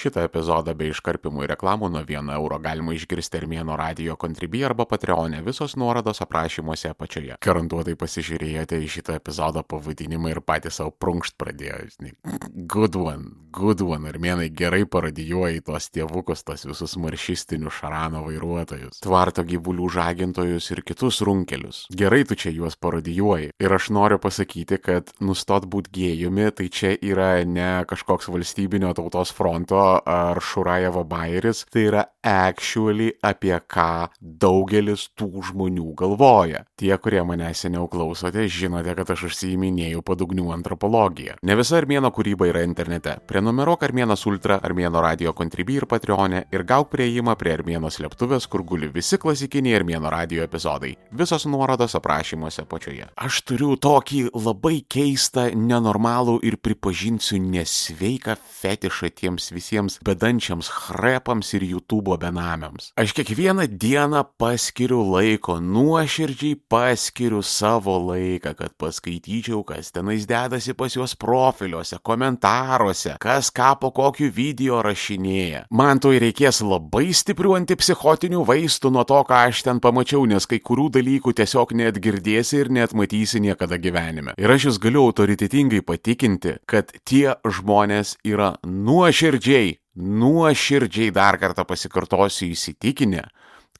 Šitą epizodą bei iškarpimų ir reklamų nuo 1 euro galima išgirsti Armėno radio kontribį arba Patreonė, visos nuorodos aprašymuose apačioje. Garantuotai pasižiūrėjote į šitą epizodą pavadinimą ir patys savo prunkšt pradėjote. Good one, good one, Armėnai gerai parodijuoja į tos tėvukus, tos visus maršistinius šarano vairuotojus, tvarto gyvulių žagintojus ir kitus runkelius. Gerai tu čia juos parodijuoji. Ir aš noriu pasakyti, kad nustot būti gėjumi, tai čia yra ne kažkoks valstybinio tautos fronto ar Šurajevo Bairis, tai yra actually apie ką daugelis tų žmonių galvoja. Tie, kurie mane seniau klausote, žinote, kad aš užsiiminėjau padugnių antropologiją. Ne visa armėno kūryba yra internete. Prenumeruok Armėnas Ultra, Armėno radio kontribį ir Patreonė ir gauk prieimą prie Armėno slėptuvės, kur guli visi klasikiniai Armėno radio epizodai. Visos nuorodos aprašymuose pačioje. Aš turiu tokį labai keistą, nenormalų ir pripažinsiu nesveiką fetišą tiems visiems bedančiams chrepams ir YouTube benamiams. Aš kiekvieną dieną paskiriu laiko, nuoširdžiai paskiriu savo laiką, kad paskaityčiau, kas tenais dedasi pas juos profiliuose, komentaruose, kas ką po kokiu video rašinėja. Man to reikės labai stiprių antipsichotinių vaistų nuo to, ką aš ten pamačiau, nes kai kurių dalykų tiesiog net girdėsi ir net matysi niekada gyvenime. Ir aš jūs galiu autoritetingai patikinti, kad tie žmonės yra nuoširdžiai nuoširdžiai dar kartą pasikartosiu įsitikinę,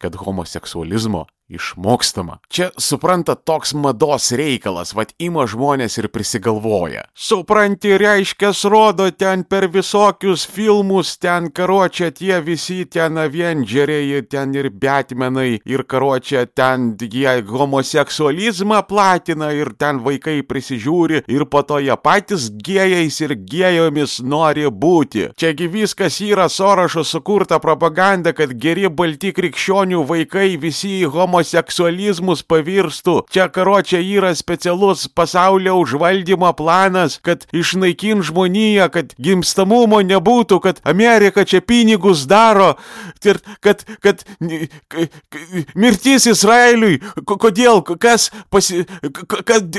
kad homoseksualizmo išmokstama. Čia supranta toks mados reikalas, vad ima žmonės ir prisigalvoja. Supranti, reiškia, rodo ten per visokius filmus, ten karočią tie visi ten Avengeriai, ten ir Batmanai, ir karočią ten jie homoseksualizmą platina, ir ten vaikai prisižiūri, ir po to jie patys gėjais ir gėjomis nori būti. Čiagi viskas yra Sorošo sukurta propaganda, kad geri balti krikščionių vaikai visi homoseksualizmą homoseksualizmus pavirstų. Čia karočią yra specialus pasaulio užvaldymo planas, kad išnaikint žmoniją, kad gimstamumo nebūtų, kad Amerika čia pinigus daro ir kad, kad mirtis Izraeliui, kodėl, kas pasi, kad,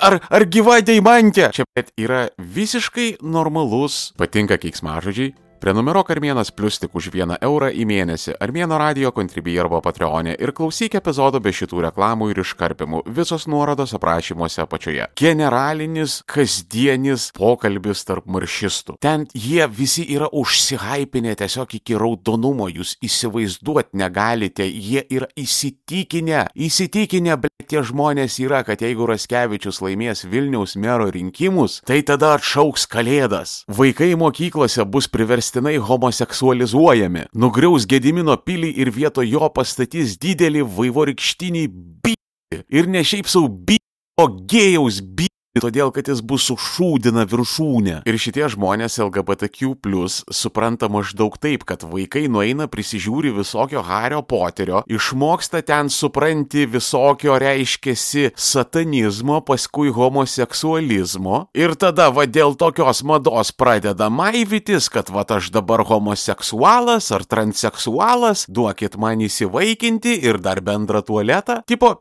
ar, ar gyva deimantė. Čia yra visiškai normalus, patinka keiksmažodžiai, Prenumeruok Armėnas Plus tik už vieną eurą į mėnesį Armėno radio kontribį arba Patreonė ir klausyk epizodo be šitų reklamų ir iškarpimų. Visos nuorodos aprašymuose apačioje. Generalinis, kasdienis pokalbis tarp maršistų. Ten jie visi yra užsihypinę tiesiog iki raudonumo, jūs įsivaizduot negalite, jie yra įsitikinę, įsitikinę, bet tie žmonės yra, kad jeigu Raskevičius laimės Vilniaus mero rinkimus, tai tada atšauks kalėdas. Vaikai mokyklose bus priversti priverstinai homoseksualizuojami, nugriaus Gedimino pilį ir vietoj jo pastatys didelį vaivorykštinį bį. Ir ne šiaip savo bį, o gėjaus bį todėl kad jis bus sušūdina viršūnę. Ir šitie žmonės LGBTQ supranta maždaug taip, kad vaikai nueina prisižiūri visokio Hario Poterio, išmoksta ten supranti visokio reiškėsi satanizmo, paskui homoseksualizmo ir tada va dėl tokios mados pradeda maivytis, kad va aš dabar homoseksualas ar transseksualas, duokit man įsivaikinti ir dar bendrą tualetą. Tipo,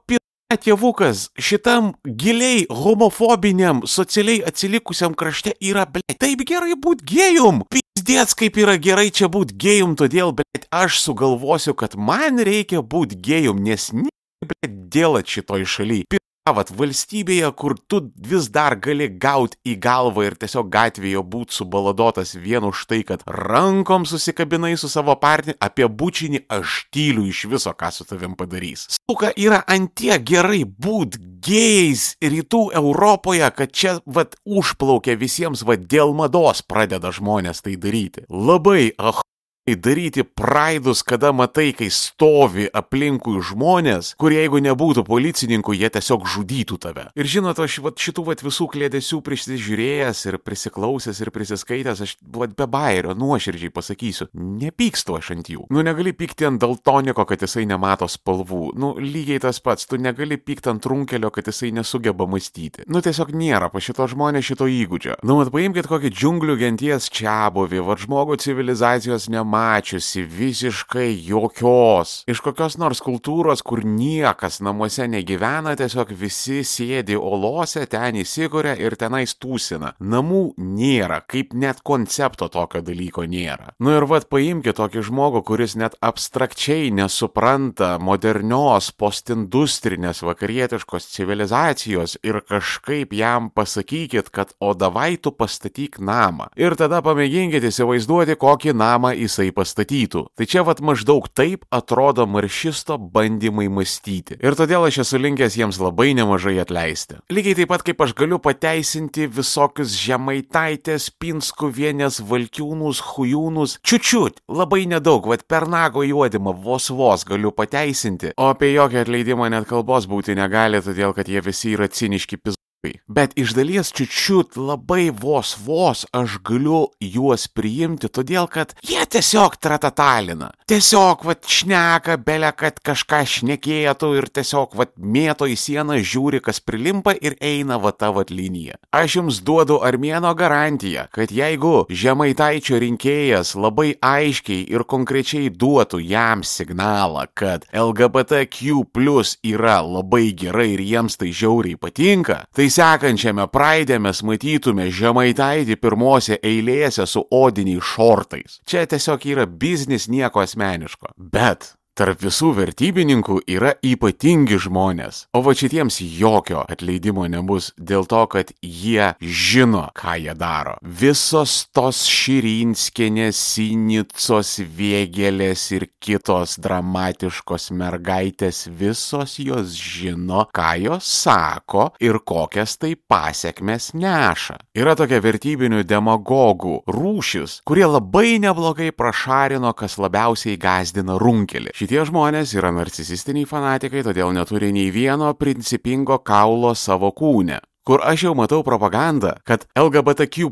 tėvukas šitam giliai homofobiniam, socialiai atsilikusiam krašte yra, ble, taip gerai būt gėjum. Pizdėts, kaip yra gerai čia būt gėjum, todėl, ble, aš sugalvosiu, kad man reikia būt gėjum, nes ne, ble, dėl šitoj šaly vat valstybėje, kur tu vis dar gali gauti į galvą ir tiesiog gatvėje būti subaladotas vien už tai, kad rankom susikabinai su savo partneriu, apie bučinį aš tyliu iš viso, ką su tavim padarys. Stuka yra antie gerai būt gėjais rytų Europoje, kad čia vat užplaukia visiems vat dėl mados pradeda žmonės tai daryti. Labai ah daryti praidus, kada matai, kai stovi aplinkui žmonės, kurie jeigu nebūtų policininkų, jie tiesiog žudytų tave. Ir žinot, aš vat, šitų vat, visų klėdesių prisižiūrėjęs ir prisiklausęs ir prisiskaitęs, aš vat, be bairio nuoširdžiai pasakysiu, nepykstu aš ant jų. Nu negali pykti ant daltoniko, kad jisai nemato spalvų. Nu lygiai tas pats, tu negali pykti ant runkelio, kad jisai nesugeba mąstyti. Nu tiesiog nėra pa šito žmonės šito įgūdžio. Nu mat paimkite kokį džiunglių genties čia buvį, va žmogų civilizacijos nematė nemačiusi visiškai jokios, iš kokios nors kultūros, kur niekas namuose negyvena, tiesiog visi sėdi olose, ten įsikuria ir tenais tūsina. Namų nėra, kaip net koncepto tokio dalyko nėra. Nu ir vad paimkite tokį žmogų, kuris net abstrakčiai nesupranta modernios postindustrinės vakarietiškos civilizacijos ir kažkaip jam pasakykit, kad o davai tu pastatyk namą. Ir tada pamėginkit įsivaizduoti, kokį namą jisai pastatytų. Tai čia vad maždaug taip atrodo maršisto bandymai mąstyti. Ir todėl aš esu linkęs jiems labai nemažai atleisti. Lygiai taip pat kaip aš galiu pateisinti visokius žemaitaitės, pinskuvienės, valkiūnus, hujūnus, čiučiut, labai nedaug, vad per nago juodimą vos vos galiu pateisinti, o apie jokį atleidimą net kalbos būti negali, todėl kad jie visi yra ciniški pizdu. Bet iš dalies čiučiut labai vos vos aš galiu juos priimti, todėl kad jie tiesiog tratatalina. Tiesiog vat šneka, belia, kad kažką šnekėtų ir tiesiog vat mėto į sieną, žiūri, kas prilimpa ir eina va ta vat linija. Aš jums duodu armėno garantiją, kad jeigu žemaitaičio rinkėjas labai aiškiai ir konkrečiai duotų jam signalą, kad LGBTQ plus yra labai gerai ir jiems tai žiauriai patinka, tai sekančiame praidė mes matytume žemaitaitį pirmose eilėse su odiniais šortais. Čia tiesiog yra biznis nieko asmeniško. Bet Tarp visų vertybininkų yra ypatingi žmonės, o va šitiems jokio atleidimo nebus dėl to, kad jie žino, ką jie daro. Visos tos Širinskinės, Sinicos, Vėgelės ir kitos dramatiškos mergaitės, visos jos žino, ką jos sako ir kokias tai pasiekmes neša. Yra tokia vertybinių demagogų rūšis, kurie labai neblogai prašarino, kas labiausiai gazdina runkelį. Šitie žmonės yra narcisistiniai fanatikai, todėl neturi nei vieno principingo kaulo savo kūne. Kur aš jau matau propagandą, kad LGBTQ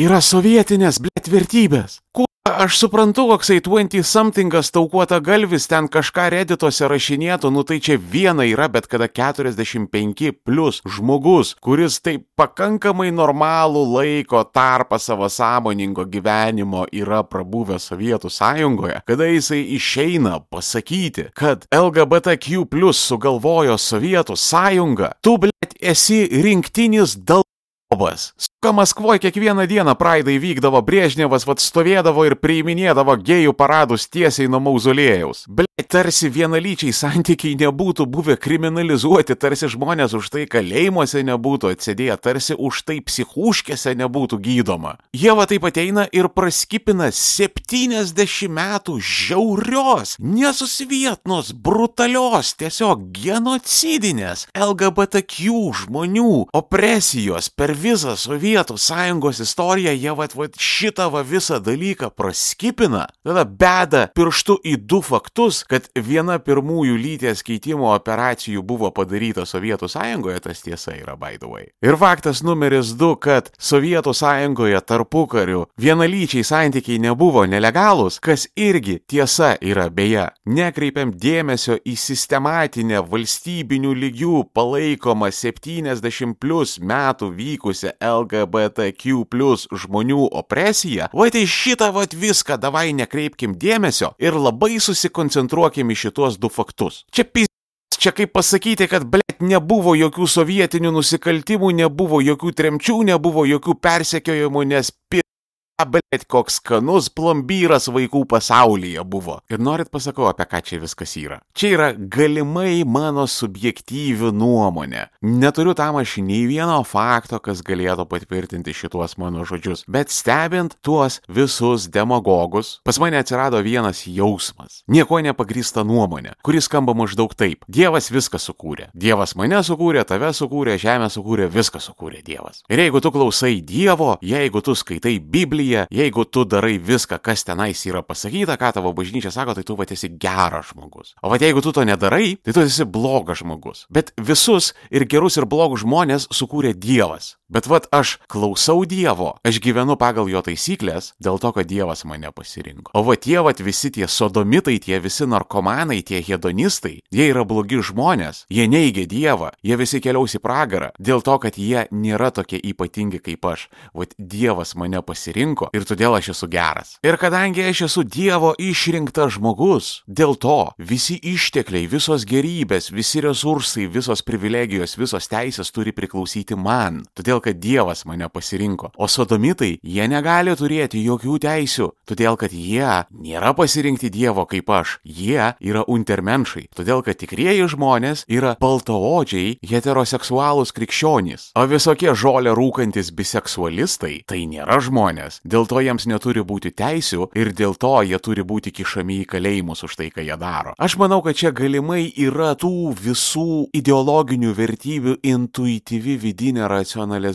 yra sovietinės, blėt, vertybės. Kuo Aš suprantu, koksai 20-something'as taukuota galvis ten kažką redituose rašinėtų, nu tai čia viena yra, bet kada 45 plus žmogus, kuris taip pakankamai normalų laiko tarpą savo sąmoningo gyvenimo yra prabuvęs Sovietų sąjungoje, kada jisai išeina pasakyti, kad LGBTQ plus sugalvojo Sovietų sąjungą, tu, blėt, esi rinktinis dal... Obas. Ką Maskvoje kiekvieną dieną praidai vykdavo Brėžnevas, vad stovėdavo ir priiminėdavo gėjų paradus tiesiai nuo mauzolėjaus. Ble, tarsi vienalyčiai santykiai nebūtų buvę kriminalizuoti, tarsi žmonės už tai kalėjimuose nebūtų atsidėję, tarsi už tai psichūškėse nebūtų gydoma. Jie va taip ateina ir praskipina 70 metų žiaurios, nesusvietnos, brutalios, tiesiog genocidinės LGBTQ žmonių opresijos per visą Sovietų sąjungos istoriją, jie vat, vat šitą va visą dalyką praskipina, tada beda pirštu į du faktus, kad viena pirmųjų lyties keitimo operacijų buvo padaryta Sovietų sąjungoje, tas tiesa yra way. Ir faktas numeris du, kad Sovietų sąjungoje tarpukariu vienalyčiai santykiai nebuvo nelegalūs, kas irgi tiesa yra beje. Nekreipiam dėmesio į sistematinę valstybinių lygių palaikomą 70 plus metų vykusią LGBTQ plus žmonių opresiją, va tai šitą va viską davai nekreipkim dėmesio ir labai susikoncentruokim į šitos du faktus. Čia pis Čia kaip pasakyti, kad, blėt, nebuvo jokių sovietinių nusikaltimų, nebuvo jokių tremčių, nebuvo jokių persekiojimų, nes pi bet koks skanus plombyras vaikų pasaulyje buvo. Ir norit pasakau, apie ką čia viskas yra. Čia yra galimai mano subjektyvi nuomonė. Neturiu tam aš nei vieno fakto, kas galėtų patvirtinti šituos mano žodžius. Bet stebint tuos visus demagogus, pas mane atsirado vienas jausmas. Nieko nepagrįsta nuomonė, kuris skamba maždaug taip. Dievas viską sukūrė. Dievas mane sukūrė, tave sukūrė, žemę sukūrė, viską sukūrė Dievas. Ir jeigu tu klausai Dievo, jeigu tu skaitai Bibliją, jeigu tu darai viską, kas tenais yra pasakyta, ką tavo bažnyčia sako, tai tu va esi geras žmogus. O va jeigu tu to nedarai, tai tu esi blogas žmogus. Bet visus ir gerus ir blogus žmonės sukūrė Dievas. Bet vad aš klausau Dievo, aš gyvenu pagal jo taisyklės dėl to, kad Dievas mane pasirinko. O va tie vad visi tie sodomitai, tie visi narkomanai, tie hedonistai, jie yra blogi žmonės, jie neigia Dievą, jie visi keliaus į pragarą dėl to, kad jie nėra tokie ypatingi kaip aš. Vat Dievas mane pasirinko ir todėl aš esu geras. Ir kadangi aš esu Dievo išrinktas žmogus, dėl to visi ištekliai, visos gerybės, visi resursai, visos privilegijos, visos teisės turi priklausyti man. Todėl, kad Dievas mane pasirinko. O sodomitai, jie negali turėti jokių teisių, todėl, kad jie nėra pasirinkti Dievo kaip aš. Jie yra untermenšai. Todėl, kad tikrieji žmonės yra baltaodžiai, heteroseksualūs krikščionys. O visokie žolė rūkantis biseksualistai tai nėra žmonės. Dėl to jiems neturi būti teisių ir dėl to jie turi būti kišami į kalėjimus už tai, ką jie daro. Aš manau, kad čia galimai yra tų visų ideologinių vertybių intuityvi vidinė racionalizacija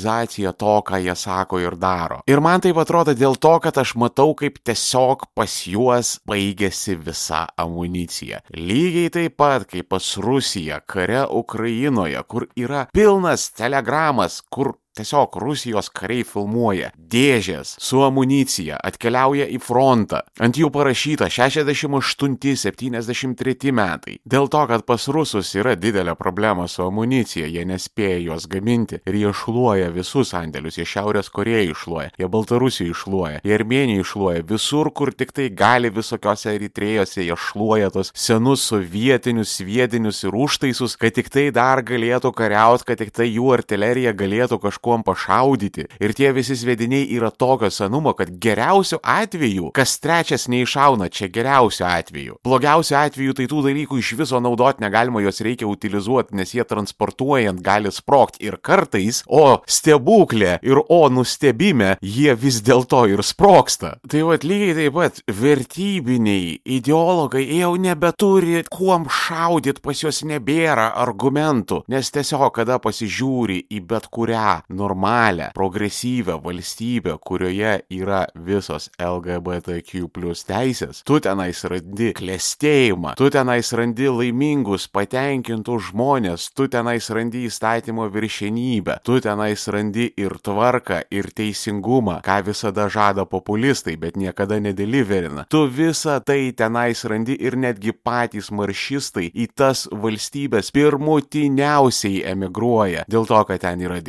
to, ką jie sako ir daro. Ir man tai atrodo dėl to, kad aš matau, kaip tiesiog pas juos baigėsi visa amunicija. Lygiai taip pat kaip pas Rusiją kare Ukrainoje, kur yra pilnas telegramas, kur Tiesiog Rusijos kariai filmuoja dėžės su amunicija, atkeliauja į frontą, ant jų parašyta 68-73 metai. Dėl to, kad pas rusus yra didelė problema su amunicija, jie nespėja jos gaminti ir jie šluoja visus sandėlius, jie Šiaurės Koreją iššluoja, jie Baltarusiją iššluoja, jie Armeniją iššluoja, visur, kur tik tai gali visokiose eritrėjose, jie šluoja tos senus sovietinius sviedinius ir užtaisus, kad tik tai dar galėtų kariauti, kad tik tai jų artilerija galėtų kažko kuom pašaudyti. Ir tie visi svediniai yra tokio senumo, kad geriausiu atveju kas trečias neišauna, čia geriausiu atveju. Blogiausiu atveju tai tų dalykų iš viso naudoti negalima, juos reikia utilizuoti, nes jie transportuojant gali sprokti ir kartais, o stebuklė ir o nustebime, jie vis dėlto ir sproksta. Tai vad lygiai taip pat vertybiniai ideologai jau nebeturi kuom šaudyti, pas juos nebėra argumentų, nes tiesiog kada pasižiūri į bet kurią normalią, progresyvę valstybę, kurioje yra visos LGBTQ plus teisės, tu tenais randi klėstėjimą, tu tenais randi laimingus, patenkintus žmonės, tu tenais randi įstatymo viršenybę, tu tenais randi ir tvarką, ir teisingumą, ką visada žada populistai, bet niekada nedeliverina. Tu visą tai tenais randi ir netgi patys maršistai į tas valstybės pirmutiniausiai emigruoja, dėl to, kad ten yra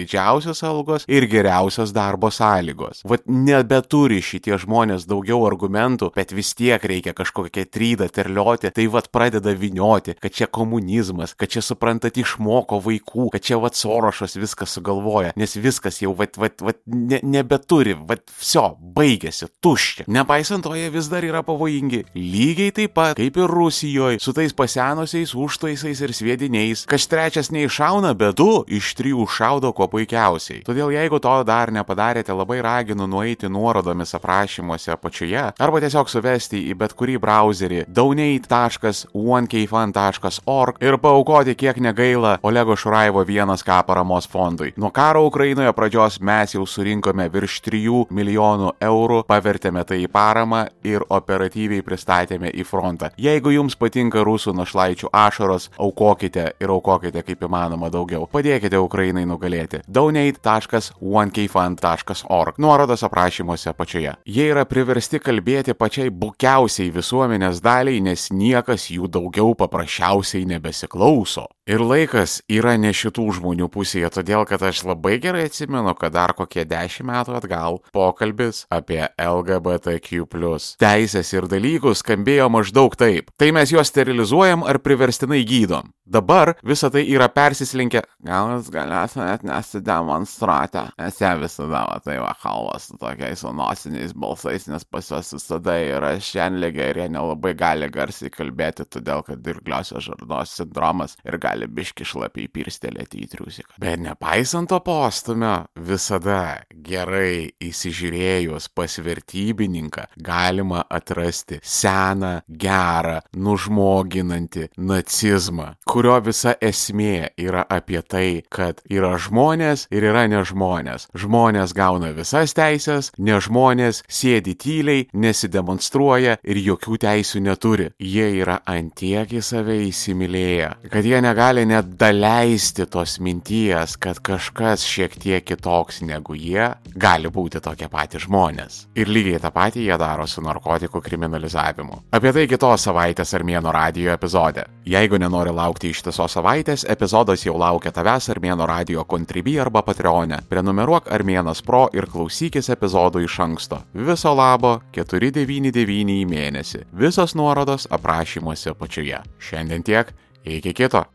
didžiausios algos ir geriausios darbo sąlygos. Vat nebeturi šitie žmonės daugiau argumentų, bet vis tiek reikia kažkokią trydą terlioti, tai vat pradeda vinioti, kad čia komunizmas, kad čia suprantat išmoko vaikų, kad čia vat Sorošas viską sugalvoja, nes viskas jau vat, vat, vat ne, nebeturi, vat viso, baigėsi, tuščia. Nepaisant to, jie vis dar yra pavojingi. Lygiai taip pat, kaip ir Rusijoje, su tais pasenusiais užtaisais ir sviediniais, kas trečias neišauna, bet du iš trijų šaudo kuo puikiausiai. Todėl jeigu to dar nepadarėte, labai raginu nueiti nuorodomis aprašymuose apačioje arba tiesiog suvesti į bet kurį browserį donate.onekfan.org ir paukoti kiek negaila Olego Šuraivo vienas ką paramos fondui. Nuo karo Ukrainoje pradžios mes jau surinkome virš 3 milijonų eurų, pavertėme tai į paramą ir operatyviai pristatėme į frontą. Jeigu jums patinka rusų našlaičių ašaros, aukokite ir aukokite kaip įmanoma daugiau. Padėkite Ukrainai nugalėti. donate.onekfund.org. Nuorodos aprašymuose apačioje. Jie yra priversti kalbėti pačiai bukiausiai visuomenės daliai, nes niekas jų daugiau paprasčiausiai nebesiklauso. Ir laikas yra ne šitų žmonių pusėje, todėl kad aš labai gerai atsimenu, kad dar kokie dešimt metų atgal pokalbis apie LGBTQ teisės ir dalykus skambėjo maždaug taip. Tai mes juos sterilizuojam ar priverstinai gydom. Dabar visa tai yra persislinkę, gal jūs galėtumėt nesidemonstruoti, nes jie visada va, tai va kalba su tokiais nosiniais balsais, nes pas juos visada yra šiandien ir jie nelabai gali garsiai kalbėti, todėl kad dirgliosios žarnos sindromas ir gali biški šlapiai pirstelėti į triusiką. Bet nepaisant to postumio, visada gerai įsižiūrėjus pas vertybininką galima atrasti seną, gerą, nužmoginantį nacizmą, kurio visa esmė yra apie tai, kad yra žmonės ir yra nežmonės. Žmonės gauna visas teisės, nežmonės sėdi tyliai, nesidemonstruoja ir jokių teisių neturi. Jie yra antiek į save įsimylėję, kad jie negali negali net daleisti tos minties, kad kažkas šiek tiek kitoks negu jie gali būti tokie patys žmonės. Ir lygiai tą patį jie daro su narkotikų kriminalizavimu. Apie tai kitos savaitės Armėno radio epizode. Jeigu nenori laukti ištisos savaitės, epizodas jau laukia tavęs Armėno radio Contribui arba Patreonė. Prenumeruok Armėnas Pro ir klausykis epizodų iš anksto. Viso labo 499 į mėnesį. Visos nuorodos aprašymuose apačioje. Šiandien tiek, iki kito.